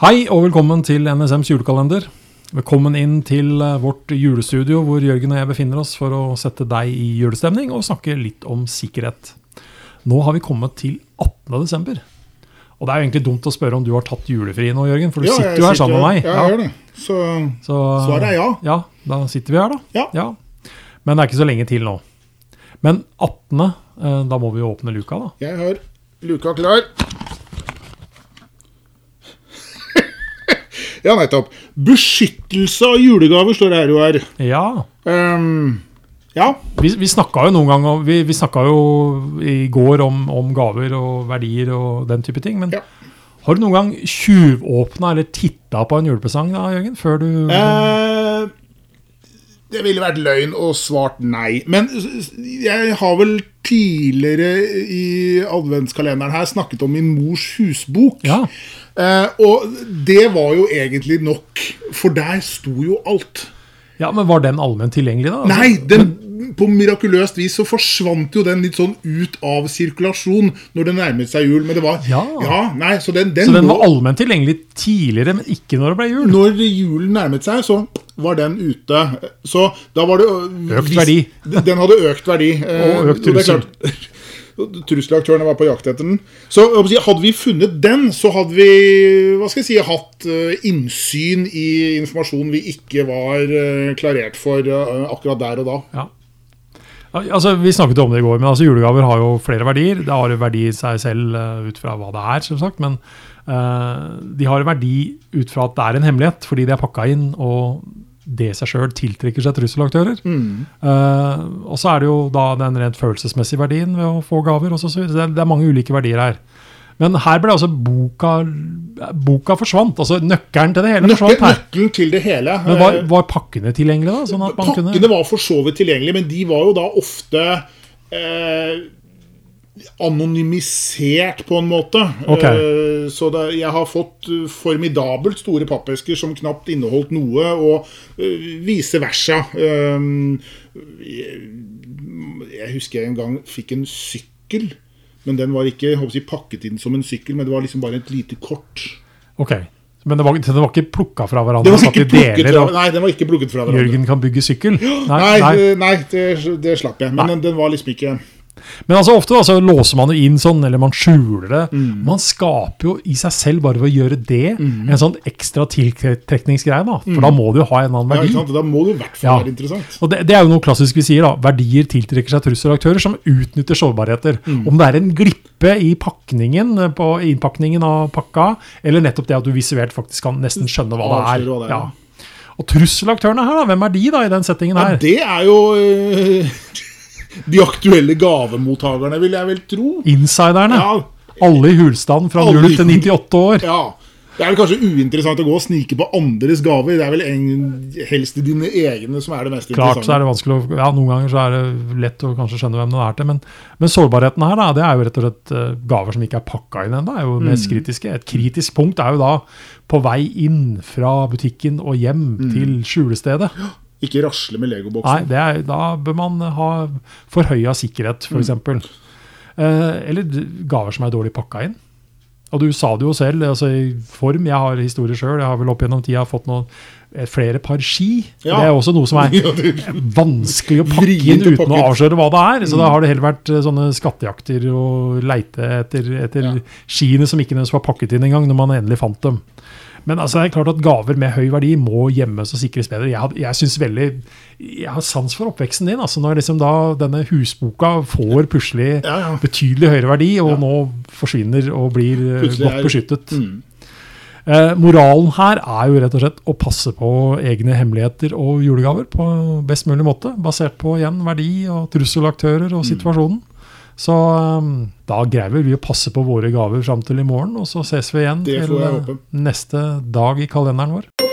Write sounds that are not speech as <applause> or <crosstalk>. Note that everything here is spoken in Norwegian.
Hei og velkommen til NSMs julekalender. Velkommen inn til eh, vårt julestudio hvor Jørgen og jeg befinner oss for å sette deg i julestemning og snakke litt om sikkerhet. Nå har vi kommet til 18. desember. Og det er jo egentlig dumt å spørre om du har tatt julefri nå, Jørgen, for du Ja, sitter jo her sammen med meg. Ja, jeg gjør det. Så Så, svaret er ja. ja, da sitter vi her, da. Ja. Men det er ikke så lenge til nå. Men 18., eh, da må vi jo åpne luka, da. Jeg har luka klar. Ja, nettopp. Beskyttelse av julegaver står det her jo her. Ja. Um, ja. Vi, vi snakka jo noen gang om- Vi, vi jo i går om, om gaver og verdier og den type ting. Men Ja. har du noen gang tjuvåpna eller titta på en julepresang da, Jørgen? Før du Eh, det ville vært løgn og svart nei. Men jeg har vel tidligere i adventskalenderen her snakket om min mors husbok. Ja. Eh, og det var jo egentlig nok, for der sto jo alt. ja, men var den allment tilgjengelig, da? Nei, den, på mirakuløst vis så forsvant jo den litt sånn ut av sirkulasjon når det nærmet seg jul. Men det var Ja. nei, Så den, den, Så den var allment tilgjengelig tidligere, men ikke når det ble jul? Når julen nærmet seg, så var den ute. Så da var det Økt verdi. Den hadde økt verdi. <laughs> eh, Og økt er trussel. <laughs> Trusselaktørene var på jakt etter den. Så Hadde vi funnet den, så hadde vi hva skal jeg si, hatt eh, innsyn i informasjon vi ikke var eh, klarert for eh, akkurat der og da. Ja. Altså, Vi snakket om det i går, men altså, julegaver har jo flere verdier. Det har verdi i seg selv eh, ut fra hva det er, selvsagt. men uh, de har en verdi ut fra at det er en hemmelighet, fordi de er pakka inn, og det seg sjøl tiltrekker seg trusselaktører. Eh, og så er det jo da den rent følelsesmessige verdien ved å få gaver. Også, så det, er, det er mange ulike verdier her. Men her ble altså boka Boka forsvant. altså Nøkkelen til det hele Nøkkel, forsvant her. nøkkelen til det hele. Men var, eh, var pakkene tilgjengelige, da? Sånn Pakkene kunne var for så vidt tilgjengelige, men de var jo da ofte eh, anonymisert på en måte. Okay. Eh, så det, jeg har fått eh, formidabelt store pappesker som knapt inneholdt noe, og vice versa. Jeg husker jeg en gang fikk en sykkel. Men den var ikke jeg pakket inn som en sykkel, men det var liksom bare et lite kort. Ok. Men det var, den var ikke plukka fra Det hverandre? var ikke plukket deler, og nei, den var ikke plukket fra hverandre. Jørgen kan bygge sykkel? <gasps> Nei. Nei, det- nei det, det slapp jeg. Men den, den var liksom ikke Men altså ofte da, så låser man jo inn sånn, eller man skjuler det. Mm. Man skaper jo i seg selv, bare ved å gjøre det, en sånn ekstra tiltrekningsgreie. da. For da må du jo ha en annen verdi. Ja? Da må du i hvert fall Ja. være interessant. Og det, det er jo noe klassisk vi sier. da, Verdier tiltrekker seg trusselaktører som utnytter sårbarheter. Mm. Om det er en glippe i pakningen, på innpakningen av pakka, eller nettopp det at du visuelt faktisk kan nesten skjønne hva det er. Hva det er, Ja. Og trusselaktørene her, da, hvem er de da i den settingen Ja, her? det er jo øh, de aktuelle gavemottakerne, vil jeg vel tro. Insiderne. Ja, Alle i hulstand fra Alle 0 til 98 år. ja. Det er vel kanskje uinteressant å gå og snike på andres gaver. Det er vel en, helst dine egne som er det mest Klart så er det vanskelig å, ja, Noen ganger så er det lett å kanskje skjønne hvem det er til. Men, men sårbarheten her da, det er jo rett og slett eh, gaver som ikke er pakka inn ennå. er jo Mm. mest kritiske. Et kritisk punkt er jo da på vei inn fra butikken og hjem Mm. til skjulestedet. Ikke rasle med Nei, legoboksen. det er, Da bør man ha forhøya sikkerhet, Mm. eksempel. Eh, eller gaver som er dårlig pakka inn. Og du sa det jo selv, altså i form. Jeg har historie sjøl. Jeg har vel opp gjennom tida fått noen, eh, flere par ski. Ja. Det er også noe som er <laughs> vanskelig å pakke inn uten å avsløre hva det er. Så da har det heller vært eh, sånne skattejakter og leite etter, etter Ja. skiene som ikke nødvendigvis var pakket inn engang, når man endelig fant dem. Men altså, det er klart at gaver med høy verdi må gjemmes og sikres bedre. Jeg, jeg synes veldig, jeg har sans for oppveksten din. altså Når liksom da denne husboka får plutselig Ja, ja. betydelig høyere verdi, og Ja. nå forsvinner og blir eh, Plutselig godt er- beskyttet. Mm. Eh, moralen her er jo rett og slett å passe på egne hemmeligheter og julegaver på best mulig måte, basert på igjen verdi og trusselaktører Mm. og situasjonen. Så eh, da greier vi å passe på våre gaver fram til i morgen, og så ses vi igjen til håpe. neste dag i kalenderen vår.